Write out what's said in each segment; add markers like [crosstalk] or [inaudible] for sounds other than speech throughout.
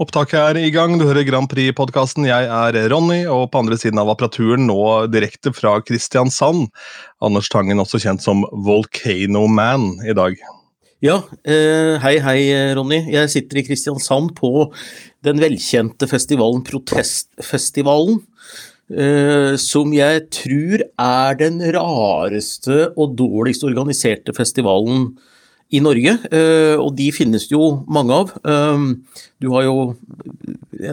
Opptaket er i gang, du hører Grand Prix-podkasten. Jeg er Ronny, og på andre siden av apparaturen nå direkte fra Kristiansand. Anders Tangen, også kjent som Volcano Man, i dag. Ja, eh, hei hei Ronny. Jeg sitter i Kristiansand på den velkjente festivalen Protestfestivalen. Eh, som jeg tror er den rareste og dårligst organiserte festivalen i Norge, eh, og de finnes det jo mange av. Eh, du har jo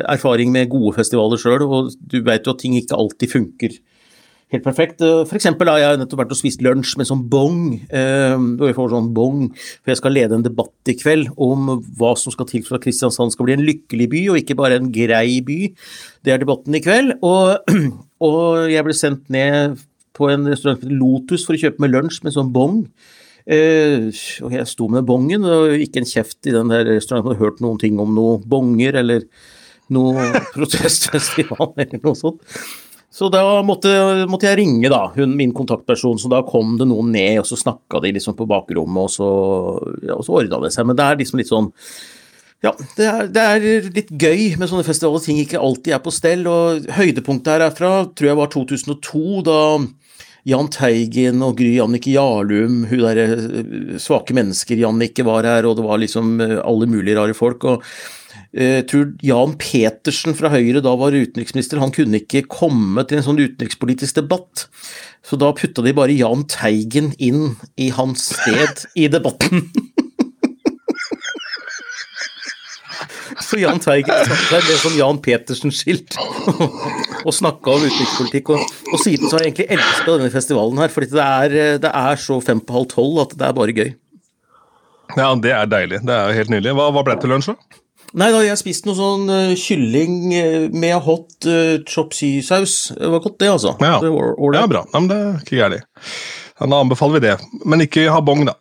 erfaring med gode festivaler sjøl, og du vet jo at ting ikke alltid funker helt perfekt. F.eks. for eksempel har jeg nettopp vært og spist lunsj med sånn bong, og jeg får sånn bong, for jeg skal lede en debatt i kveld om hva som skal til for at Kristiansand skal bli en lykkelig by, og ikke bare en grei by. Det er debatten i kveld. Og, [clears throat] og jeg ble sendt ned på en restaurant som heter Lotus for å kjøpe med lunsj med sånn bong. Uh, og jeg sto med bongen, og ikke en kjeft i den der restauranten hadde hørt noen ting om noe bonger eller noe [laughs] protestfestival eller noe sånt. Så da måtte, måtte, jeg ringe da, hun, min kontaktperson, så da kom det noen ned, og så snakka de liksom på bakrommet, og så, ja, så ordna det seg. Men det er liksom litt sånn ja, det er, det er, litt gøy med sånne festivaler, ting ikke alltid er på stell. og Høydepunktet her herfra tror jeg var 2002, da Jahn Teigen og Gry Jannicke Jarlum, hun derre eh, svake mennesker Jannicke var her, og det var liksom eh, alle mulige rare folk. og jeg eh, tror Jan Petersen fra Høyre da var utenriksminister, han kunne ikke komme til en sånn utenrikspolitisk debatt. Så da putta de bare Jahn Teigen inn i hans sted i debatten. [laughs] Så Jahn Teigen satt der med sånn Jan Petersen-skilt [laughs] og snakka om utenrikspolitikk. Og, og, siden så har jeg egentlig elska denne festivalen her, fordi det er, det er så fem på halv tolv at det er bare gøy. Ja, det er deilig. Det er helt nydelig. Hva, hva ble det til lunsj, da? Nei, da jeg spiste noe sånn uh, kylling uh, med hot uh, chop saus Det var godt, det, altså. Ja, det var, ja bra. Nei, men det er ikke gærent. Da anbefaler vi det. Men ikke ha bong, da.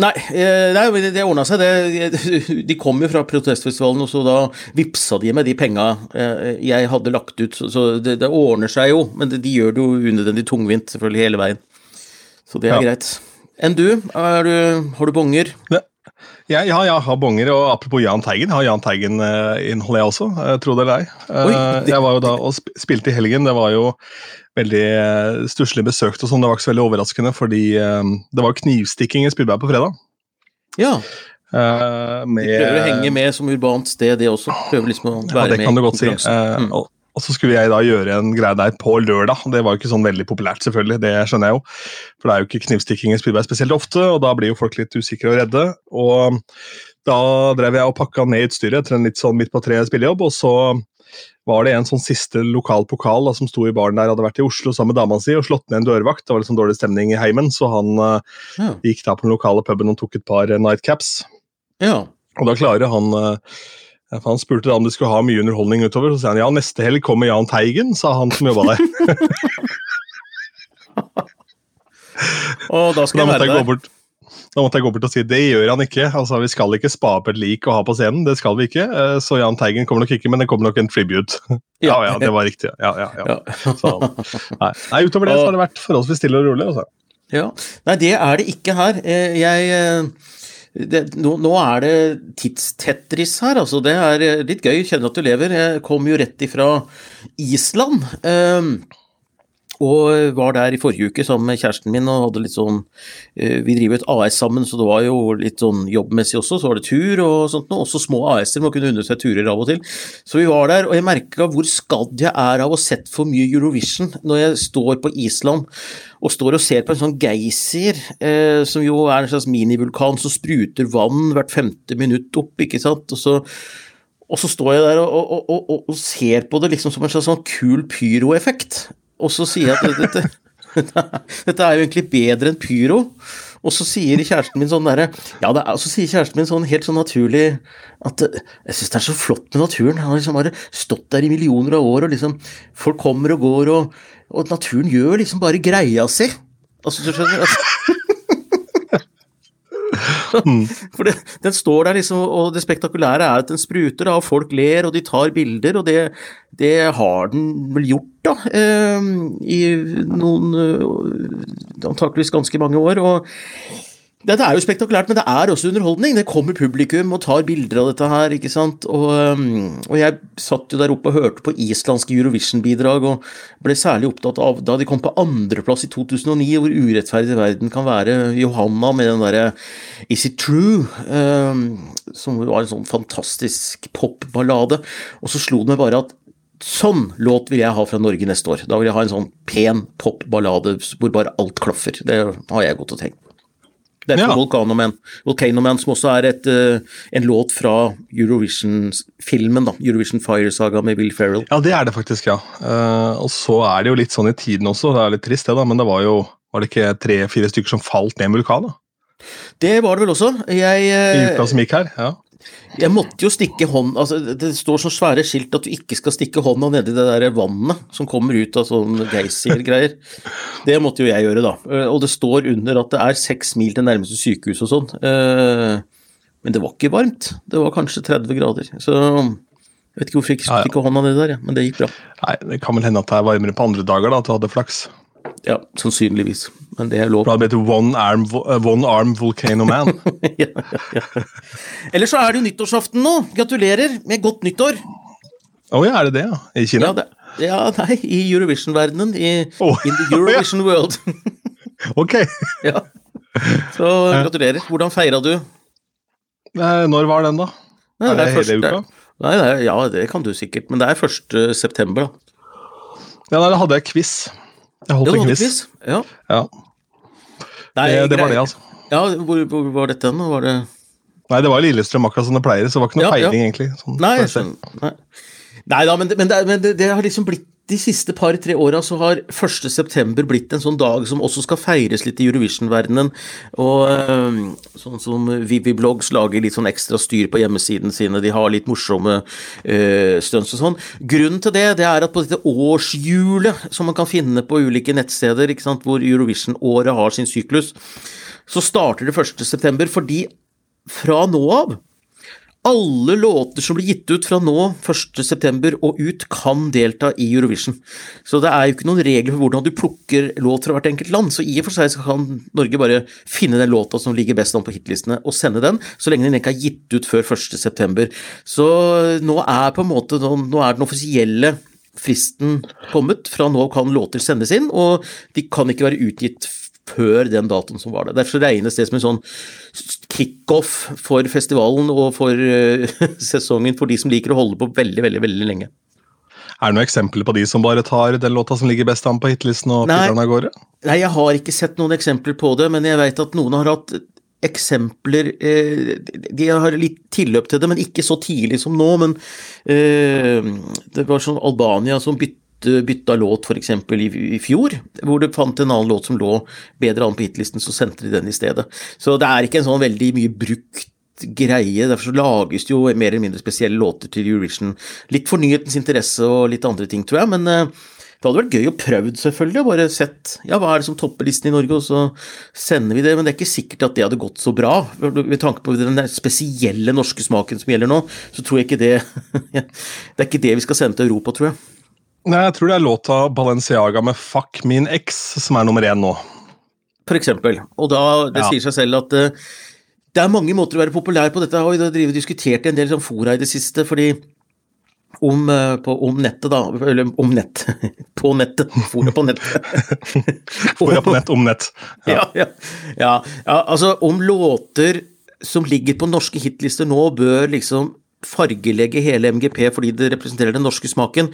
Nei, eh, nei det, ordna seg. Det, de kom jo fra protestfestivalen, og så da vippsa de med de penga eh, jeg hadde lagt ut. Så det, det ordner seg jo, men de gjør det jo unødvendig tungvint selvfølgelig hele veien. Så det er ja. greit. Enn du, du, har du bonger? Ja. Ja, ja, jeg har bonger, og apropos Jahn Teigen, har Jahn Teigen-innhold jeg også, tro det eller ei. Jeg var jo da og spilte i helgen, det var jo veldig uh, stusslig besøkt, og sånn, det var ikke så veldig overraskende, fordi det var knivstikking i Spillberg på fredag. Ja. Uh, med, de prøver å henge med som urbant sted, det også. Prøver liksom å være ja, det kan du godt si. Uh, mm. og, og, så skulle jeg da gjøre en greie der på lørdag. Det var jo ikke sånn veldig populært, selvfølgelig, det skjønner jeg jo. For det er jo ikke knivstikking i Spydberg spesielt ofte, og da blir jo folk litt usikre og redde. Og da drev jeg og pakka ned utstyret etter en litt sånn midt på treet spillejobb, og så var det en sånn siste lokal pokal da, som sto i baren der, hadde vært i Oslo sammen med dama si og slått ned en dørvakt. Det var sånn dårlig stemning i heimen, så han uh, ja. gikk da på den lokale puben og tok et par uh, nightcaps. Ja. Og da klarer han uh, Han spurte da om de skulle ha mye underholdning utover, så sa han ja, neste helg kommer Jahn Teigen, sa han som jobba der. [laughs] og da da jeg gå bort, Da måtte jeg gå bort og si det gjør han ikke. Altså, Vi skal ikke spa opp et lik og ha på scenen, det skal vi ikke. Eh, så Jahn Teigen kommer nok ikke, men det kommer nok en tribute. [laughs] Ja, ja, det var riktig. Ja, ja, ja. Så, nei. nei. utover det så har det vært forholdsvis stille og rolig. Også. Ja, Nei, det er det ikke her. Eh, jeg eh, det, nå, nå, er det tidstettris her, altså. Det er litt gøy. Kjenner at du lever. Jeg kom jo rett ifra Island. Um, og var der i forrige uke sammen med kjæresten min og hadde litt sånn eh, Vi driver et AS sammen, så det var jo litt sånn jobbmessig også. Så var det tur og sånt noe. Også små AS-er må kunne unne seg turer av og til. Så vi var der, og jeg merka hvor skadd jeg er av å ha sett for mye Eurovision når jeg står på Island og står og ser på en sånn geysir, eh, som jo er en slags minivulkan som spruter vann hvert femte minutt opp, ikke sant. Og så og så står jeg der og, og, og, ser på det liksom som en slags sånn kul pyroeffekt. Og så sier jeg at dette, dette, er jo egentlig bedre enn pyro. Og så sier kjæresten min sånn derre Ja, er, så sier kjæresten min sånn helt sånn naturlig at jeg syns det er så flott med naturen. Han har liksom bare stått der i millioner av år, og liksom Folk kommer og går, og, og naturen gjør liksom bare greia si. Altså, du skjønner? Altså, Mm. [laughs] For det, den står der liksom, og det spektakulære er at den spruter, da, og folk ler, og de tar bilder, og det, det har den vel gjort, da, eh, i noen eh, antakeligvis ganske mange år. og Det, det, er jo spektakulært, men det er også underholdning. Det kommer publikum og tar bilder av dette her, ikke sant. Og, um, og jeg satt jo der oppe og hørte på islandske Eurovision-bidrag, og ble særlig opptatt av da de kom på andreplass i 2009, hvor urettferdig verden kan være. Johanna med den derre Is It True? Um, som var en sånn fantastisk popballade. Og så slo det meg bare at Sånn låt vil jeg ha fra Norge neste år. Da vil jeg ha en sånn pen popballade hvor bare alt klaffer. Det har jeg godt å tenke på. Det er fra ja. Volcanoman. Volcanoman, som også er et, uh, en låt fra Eurovision-filmen, da. Eurovision Fire Saga med Will Ferrell. Ja, det er det faktisk, ja. Uh, og så er det jo litt sånn i tiden også, det er litt trist det, da, men det var jo Var det ikke tre-fire stykker som falt ned en vulkan, da? Det var det vel også. Jeg uh, I uka som gikk her, ja. Jeg måtte jo stikke hånd, altså Det står så svære skilt at du ikke skal stikke hånda nedi det der vannet som kommer ut av sånn geysir-greier. Det måtte jo jeg gjøre, da. Og det står under at det er seks mil til nærmeste sykehus og sånn. Eh, men det var ikke varmt. Det var kanskje 30 grader. Så jeg vet ikke hvorfor jeg ikke stikke hånda nedi der, men det gikk bra. Nei, Det kan vel hende at det er varmere på andre dager, da, at du hadde flaks. Ja, sannsynligvis. Men det er lov. Da heter One Arm, one arm Volcano Man. [laughs] ja, ja, ja. Eller så er det jo nyttårsaften nå. Gratulerer med godt nyttår. Å oh, ja, er det det, ja? I Kina? Ja, det, ja nei, i Eurovision-verdenen. Oh. In the Eurovision world. [laughs] ok. [laughs] ja. Så gratulerer. Hvordan feira du? Når var den, da? Nei, er det, det hele uka? Nei, nei, ja, det kan du sikkert, men det er 1. september, da. Ja, nei, da hadde jeg quiz. Jeg holdt en quiz. Ja. ja. Nei, det, det var det, altså. Ja, hvor, hvor var dette? Var det Nei, det var Lillestrøm akkurat som det pleier, så det var ikke noe ja, peiling, egentlig. Sånn, nei, sånn, nei. nei, da, men, det, men, det, men det, har liksom blitt de siste par-tre åra så har 1.9 blitt en sånn dag som også skal feires litt i Eurovision-verdenen. Og øh, sånn som Vivi Blogs lager litt sånn ekstra styr på hjemmesiden sine, de har litt morsomme øh, stunts og sånn. Grunnen til det, det er at på dette årshjulet som man kan finne på ulike nettsteder, ikke sant, hvor Eurovision-året har sin syklus, så starter det 1.9, fordi fra nå av alle låter som blir gitt ut fra nå, 1.9. og ut, kan delta i Eurovision. Så det er jo ikke noen regler for hvordan du plukker låt fra hvert enkelt land. Så i og for seg kan Norge bare finne den låta som ligger best an på hitlistene, og sende den, så lenge den ikke er gitt ut før 1.9. Så nå er på en måte nå er den offisielle fristen kommet. Fra nå kan låter sendes inn, og de kan ikke være utgitt før den datoen som var det. Derfor regnes det som en sånn kickoff for festivalen og for uh, [laughs] sesongen for de som liker å holde på veldig, veldig, veldig lenge. Er det noen eksempler på de som bare tar den låta som ligger best an på hitlisten og den av gårde? Nei, jeg har ikke sett noen eksempler på det, men jeg vet at noen har hatt eksempler eh, De har litt tilløp til det, men ikke så tidlig som nå. Men eh, det var sånn Albania som bytta bytta låt f.eks. I, i fjor, hvor du fant en annen låt som lå bedre an på hitlisten, så sendte de den i stedet. Så det er ikke en sånn veldig mye brukt greie. Derfor så lages det jo mer eller mindre spesielle låter til Eurovision. Litt for nyhetens interesse og litt andre ting, tror jeg. men uh, det hadde vært gøy å prøve, selvfølgelig, og bare sett ja, hva er det som topper listen i Norge, og så sender vi det. Men det er ikke sikkert at det hadde gått så bra. Med tanke på den spesielle norske smaken som gjelder nå, så tror jeg ikke det [laughs] Det er ikke det vi skal sende til Europa, tror jeg. Nei, Jeg tror det er låta Balenciaga med 'Fuck min eks' som er nummer én nå. For eksempel. Og da, det ja. sier seg selv at uh, det er mange måter å være populær på. Dette Jeg har vi drivet diskutert i en del sånn fora i det siste. fordi om, uh, på, om nettet, da. Eller om nett. [laughs] på nettet. Fora på nettet. [laughs] fora på nett om nett. Ja. Ja, ja, ja. ja, altså om låter som ligger på norske hitlister nå, bør liksom fargelegge hele MGP fordi det representerer den norske smaken,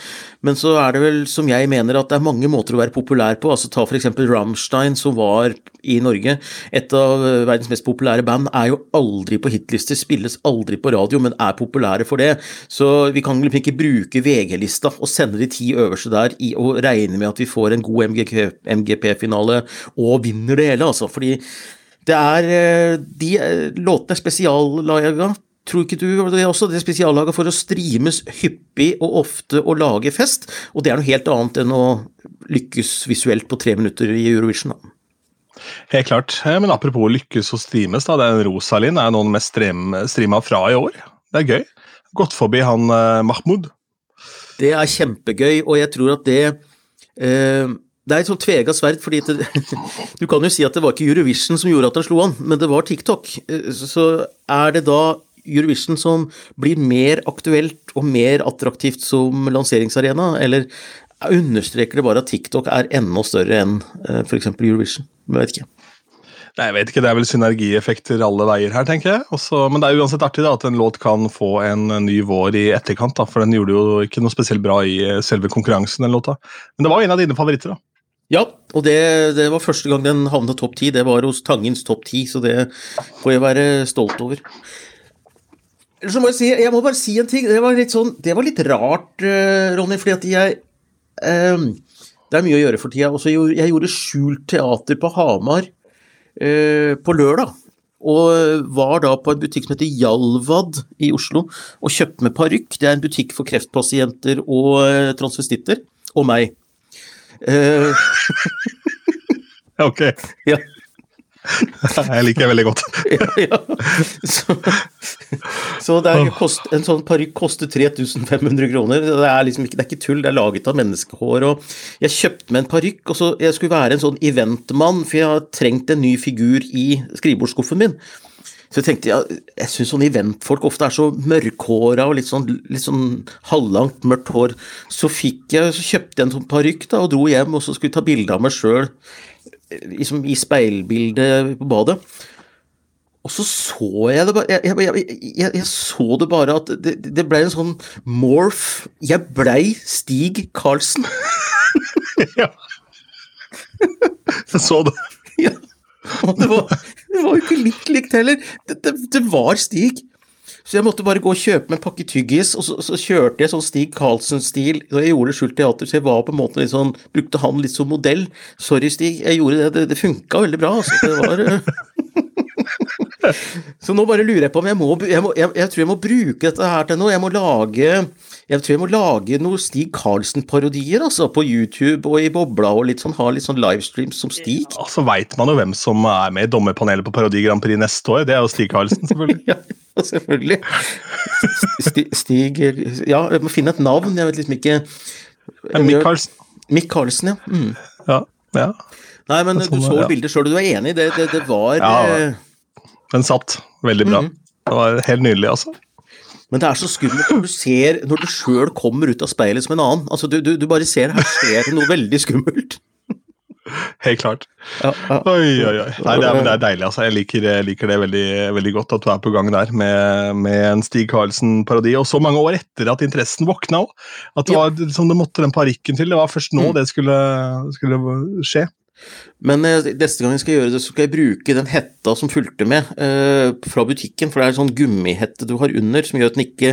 men så er det vel, som jeg mener, at det er mange måter å være populær på. altså Ta eksempel Rammstein, som var i Norge. Et av verdens mest populære band er jo aldri på hitlister, spilles aldri på radio, men er populære for det. Så vi kan ikke bruke VG-lista og sende de ti øverste der i å regne med at vi får en god MGP-finale og vinner det hele, altså. Fordi det er eh, De eh, låtene er spesiallaga Tror ikke du det er også det spesiallaget for å streames hyppig og ofte og lage fest? Og det er noe helt annet enn å lykkes visuelt på tre minutter i Eurovision. da. Helt klart. Eh, men apropos lykkes og streames, da. Den Rosalind er noen mest streama fra i år. Det er gøy. Gått forbi han eh, Mahmoud. Det er kjempegøy, og jeg tror at det eh, det er et sånt tvega sverd, fordi det, [laughs] du kan jo si at det var ikke Eurovision som gjorde at han slo an, men det var TikTok. Eh, så er det da Eurovision som blir mer aktuelt og mer attraktivt som lanseringsarena, eller understreker det bare at TikTok er enda større enn eh, f.eks. Eurovision? Jeg vet ikke. Nei, jeg vet ikke, Det er vel synergieffekter alle veier her, tenker jeg. Også, men det er uansett artig da, at en låt kan få en ny vår i etterkant. da, For den gjorde jo ikke noe spesielt bra i eh, selve konkurransen. den låta. Men det var en av dine favoritter. da. Ja, og det, det var første gang den havnet topp ti. Det var hos Tangens topp ti, så det får jeg være stolt over. Så må jeg, si, jeg må bare si en ting. Det var litt, sånn, det var litt rart, uh, Ronny, fordi at jeg um, Det er mye å gjøre for tida. Også jeg, jeg gjorde skjult teater på Hamar uh, på lørdag. Og var da på en butikk som heter Jalvad i Oslo, og kjøpte med parykk. Det er en butikk for kreftpasienter og transvestitter. Og meg. [laughs] ok. Ja. [laughs] Jeg liker det veldig godt. [laughs] ja, ja. Så, så kost, en sånn parykk koster 3500 kroner. Det er, liksom ikke, det er ikke tull, det er laget av menneskehår. Og jeg kjøpte meg en parykk, og så jeg skulle være en sånn eventmann, for jeg har trengt en ny figur i skrivebordsskuffen min. Så jeg tenkte, ja, jeg syns sånne eventfolk ofte er så mørkhåra og litt sånn, litt sånn halvlangt, mørkt hår. Så fikk jeg, så kjøpte jeg en sånn parykk og dro hjem og så skulle ta bilde av meg sjøl liksom i speilbildet på badet. Og så så jeg det bare Jeg, jeg, jeg, jeg så det bare at det, det blei en sånn morph Jeg blei Stig Karlsen. [laughs] ja. Jeg så det. Ja. Og det var, det var jo ikke litt likt heller. Det, det, det, var Stig. Så jeg måtte bare gå og kjøpe meg en pakke tyggis, og så, så kjørte jeg sånn Stig Karlsen-stil. Og jeg gjorde skjult teater, så jeg var på en måte litt sånn Brukte han litt som modell. Sorry, Stig, jeg gjorde det. Det, det funka veldig bra. Altså. Det var [laughs] Så nå bare lurer jeg på om jeg må, jeg, må, jeg, jeg tror jeg må bruke dette her til noe. Jeg må lage jeg tror jeg må lage noen Stig Karlsen-parodier altså, på YouTube og i Bobla, og litt sånn, ha litt sånn livestreams som Stig. Ja, så veit man jo hvem som er med i dommerpanelet på Parodi Grand Prix neste år. Det er jo Stig Karlsen, selvfølgelig. [laughs] ja, [laughs] selvfølgelig. Stig, Stig Ja, jeg må finne et navn. Jeg vet liksom ikke Mick Carlsen. Mick Carlsen, ja. Mm. ja. ja. Nei, men sånn, du så ja. bildet sjøl, du er enig? Det, det, det var Ja, eh, den satt veldig bra. Mm. Det var helt nydelig, altså. Men det er så skummelt når du ser når du sjøl kommer ut av speilet som en annen. Altså, du, du, du bare ser her skjer det noe veldig skummelt. [laughs] Helt klart. Ja, ja. Oi, oi, oi. Nei, det, er, det er deilig. altså. Jeg liker, liker det veldig, veldig, godt at du er på gang der med, med en Stig Karlsen-parodi. Og så mange år etter at interessen våkna òg. At det, var, liksom, det måtte den parykken til. Det var først nå mm. det skulle, skulle skje. Men eh, neste gang jeg skal gjøre det, så skal jeg bruke den hetta som fulgte med eh, fra butikken. For det er en sånn gummihette du har under som gjør at, ikke,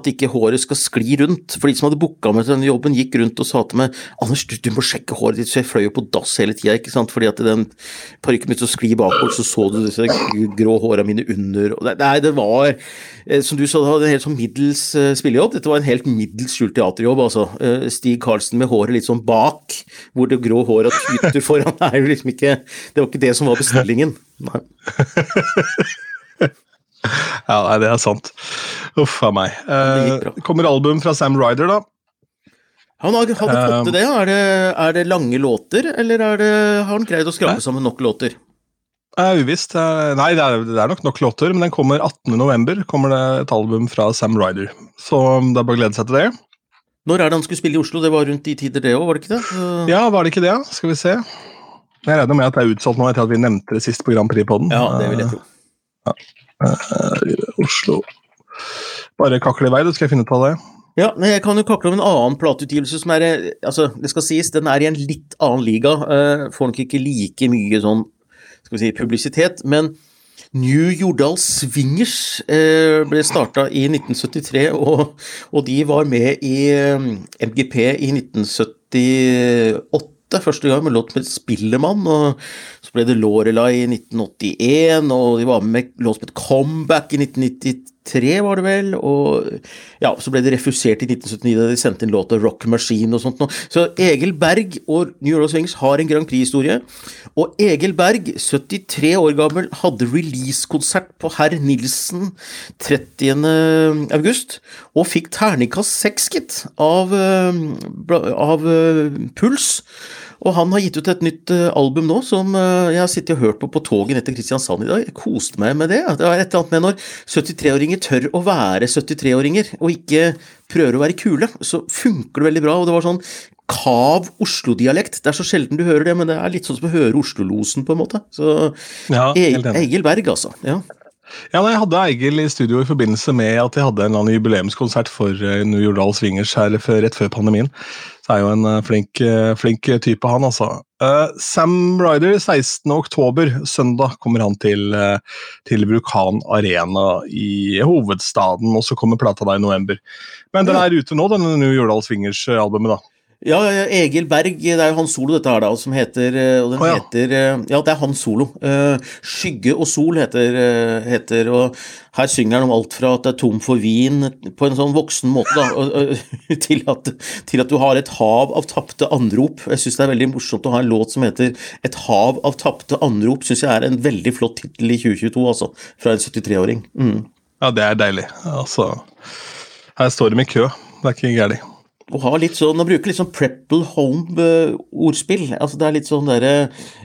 at ikke håret skal skli rundt. For de som hadde booka meg til denne jobben, gikk rundt og sa til meg Anders, du, du må sjekke håret ditt. Så jeg fløy jo på dass hele tida, ikke sant. Fordi at den parykken begynte å skli bakover, så så du disse grå håra mine under. Og nei, det var eh, Som du sa, det var en helt sånn middels eh, spillejobb. Dette var en helt middels skjult teaterjobb, altså. Eh, Stig Karlsen med håret litt sånn bak, hvor det grå håret tyter foran. er jo liksom ikke Det var ikke det som var bestillingen. Nei. ja, nei, det er sant. Uff a meg. Eh, kommer album fra Sam Ryder, da. Han hadde fått til det. Er, det. er det lange låter, eller det, har han greid å skrape sammen nok låter? Det er uvisst. Nei, det er, det er, nok nok låter, men den kommer 18.11. kommer det et album fra Sam Ryder. Så det er bare å glede seg til det. Når er det han skulle spille i Oslo? Det var rundt de tider, det òg, var det ikke det? Ja, var det ikke det? Skal vi se. Jeg regner med at det er utsolgt nå etter at vi nevnte det sist på Grand Prix-poden. Ja, det vil jeg tro. Ja. Uh, Oslo Bare kakle i vei, du skal jeg finne ut av det. Ja, men jeg kan jo kakle om en annen plateutgivelse som er altså, Det skal sies, den er i en litt annen liga. Uh, får nok ikke like mye sånn skal vi si, publisitet. Men New Jordal Swingers uh, ble starta i 1973, og, de var med i MGP i 1978 første gang med låt med Spillemann, og så ble det Lorelei i 1981, og de var med med låt het Comeback i 1993, var det vel, og ja, så ble det refusert i 1979 da de sendte inn låta Rock Machine og sånt noe. Så Egil Berg og New York Swings har en Grand Prix-historie, og Egil Berg, 73 år gammel, hadde releasekonsert på Herr Nilsen 30. august, og fikk terningkast seks, gitt, av, av Puls. Og han har gitt ut et nytt uh, album nå som uh, jeg har sittet og hørt på på toget ned til Kristiansand i dag. Jeg koste meg med det. Det er et eller annet med når 73-åringer tør å være 73-åringer, og ikke prøver å være kule, så funker det veldig bra. Og det var sånn kav Oslo-dialekt. Det er så sjelden du hører det, men det er litt sånn som å høre Oslo-losen, på en måte. Så ja, Egil Berg, altså. Ja. Ja, Jeg hadde Eigil i studio i forbindelse med at jeg hadde en eller annen jubileumskonsert for uh, New Jordal Swingers her rett før pandemien. Så er jo en uh, flink, uh, flink, type, han altså. Sam Ryder, 16.10, søndag, kommer han til, til Vulkan Arena i hovedstaden, og så kommer plata da i november. Men den er ute nå, denne New Jordal Swingers-albumet, da. Ja, Egil Berg, det er jo hans solo dette her, da, som heter og den oh, ja. heter Ja, det er hans solo. 'Skygge og sol' heter, heter, og her synger han om alt fra at det er tom for vin på en sånn voksen måte, da, [laughs] til at, til at du har et hav av tapte anrop. Jeg syns det er veldig morsomt å ha en låt som heter 'Et hav av tapte anrop'. Syns jeg er en veldig flott tittel i 2022, altså. Fra en 73-åring. Mm. Ja, det er deilig. Altså, her står de i kø. Det er ikke gærent og har litt sånn, Å bruke litt sånn Prepple Home-ordspill. altså Det er litt sånn derre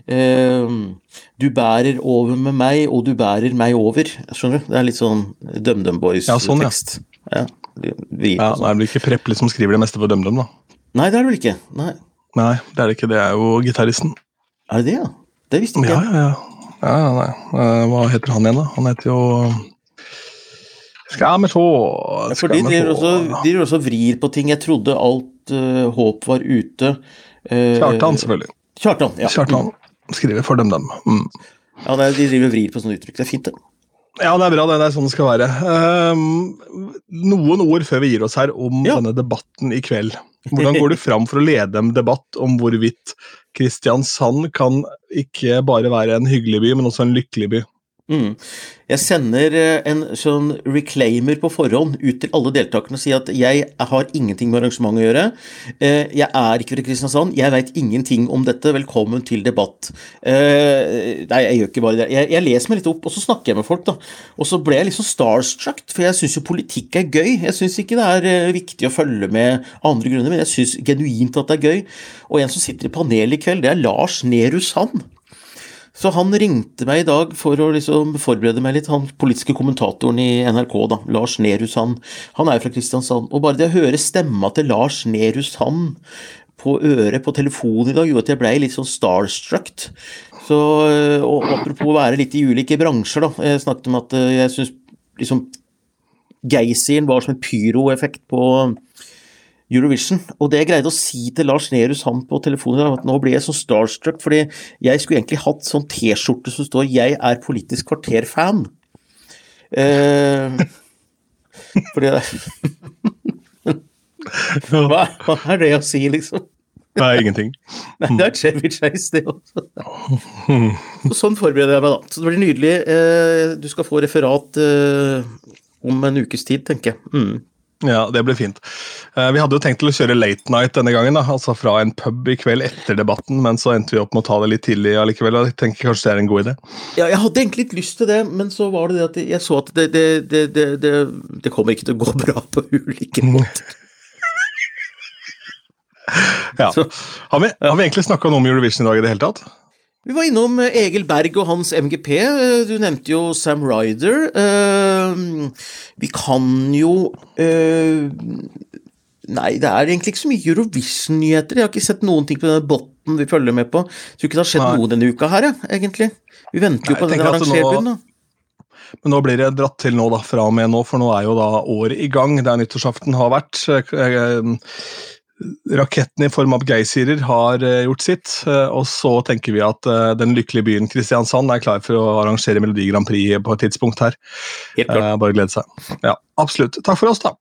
eh, Du bærer over med meg, og du bærer meg over. Skjønner du? Det er litt sånn DumDum Boys-tekst. Ja, sånn, ja. ja, det er vel ikke Prepple som skriver det meste på DumDum, da? Nei, det er det vel ikke. Nei. Nei, det er det ikke. Det er jo gitaristen. Er det det, ja? Det visste ikke jeg. Ja, ja, ja. ja nei. Eh, hva heter han igjen, da? Han heter jo skal vi se For de driver også, de også vrir på ting. Jeg trodde alt uh, håp var ute. Uh, Kjartan, selvfølgelig. Kjartan, ja. Kjartan skriver for dem, dem. Mm. Ja, er, De driver og vrir på sånne uttrykk. Det er fint, det. Ja, det er bra. Det, det er sånn det skal være. Um, noen ord før vi gir oss her om ja. denne debatten i kveld. Hvordan går du fram for å lede en debatt om hvorvidt Kristiansand kan ikke bare være en hyggelig by, men også en lykkelig by? Mm. Jeg sender eh, en sånn reclaimer på forhånd ut til alle deltakerne og sier at jeg har ingenting med arrangementet å gjøre. Eh, jeg er ikke fra Kristiansand, jeg veit ingenting om dette. Velkommen til debatt. Eh, nei, jeg gjør ikke bare det. Jeg, leser meg litt opp, og så snakker jeg med folk, da. Og så ble jeg sånn starstruck, for jeg syns jo politikk er gøy. Jeg syns ikke det er viktig å følge med andre grunner, men jeg syns genuint at det er gøy. Og en som sitter i panelet i kveld, det er Lars Nehru Sand. Så han ringte meg i dag for å liksom forberede meg litt, han politiske kommentatoren i NRK, da, Lars Nehru Sand. Han er jo fra Kristiansand. Og bare det å høre stemma til Lars Nehru Sand på øret på telefonen i dag, gjorde at jeg blei litt sånn starstruck. Så, og apropos å være litt i ulike bransjer, da. Jeg snakket om at eh, jeg syns liksom Geysiren var som en pyroeffekt på Eurovision. Og det jeg greide å si til Lars Nehru Sand på telefonen, at nå blir jeg så starstruck, fordi jeg skulle egentlig hatt sånn T-skjorte som står 'Jeg er Politisk kvarter-fan'. Eh, fordi det hva, hva, er det å si, liksom? Nei, ingenting. Nei, Det er Chevy Chase, det også. Så sånn forbereder jeg meg, da. Så det blir nydelig. Eh, du skal få referat eh, om en ukes tid, tenker jeg. Mm. Ja, det blir fint. Uh, vi hadde jo tenkt til å kjøre late night denne gangen, da, altså fra en pub i kveld etter debatten, men så endte vi opp med å ta det litt tidlig allikevel. og jeg tenker kanskje det er en god idé. Ja, jeg hadde egentlig litt lyst til det, men så var det det at jeg så at det, det, det, det, det kommer ikke til å gå [laughs] bra på ulike måter. [laughs] ja. Har, vi, har vi egentlig snakka noe om Eurovision i dag i det hele tatt? Vi var innom eh, Egil Berg og hans MGP. Eh, du nevnte jo Sam Ryder. Eh, vi kan jo Nei, det er egentlig ikke så mye Eurovision-nyheter. Jeg har ikke sett noen ting på denne botten vi følger med på. Jeg tror ikke det har skjedd nei. noe denne uka her, egentlig. Vi venter jo nei, på den arrangerbyen. Men nå blir det dratt til nå, da, fra og med nå, for nå er jo da året i gang, der nyttårsaften har vært raketten i form av geysirer har eh, gjort sitt. Eh, og så tenker vi at eh, den lykkelige byen Kristiansand er klar for å arrangere Melodi Grand Prix på et tidspunkt her. Bare glede seg. Ja, absolutt. Takk for oss, da.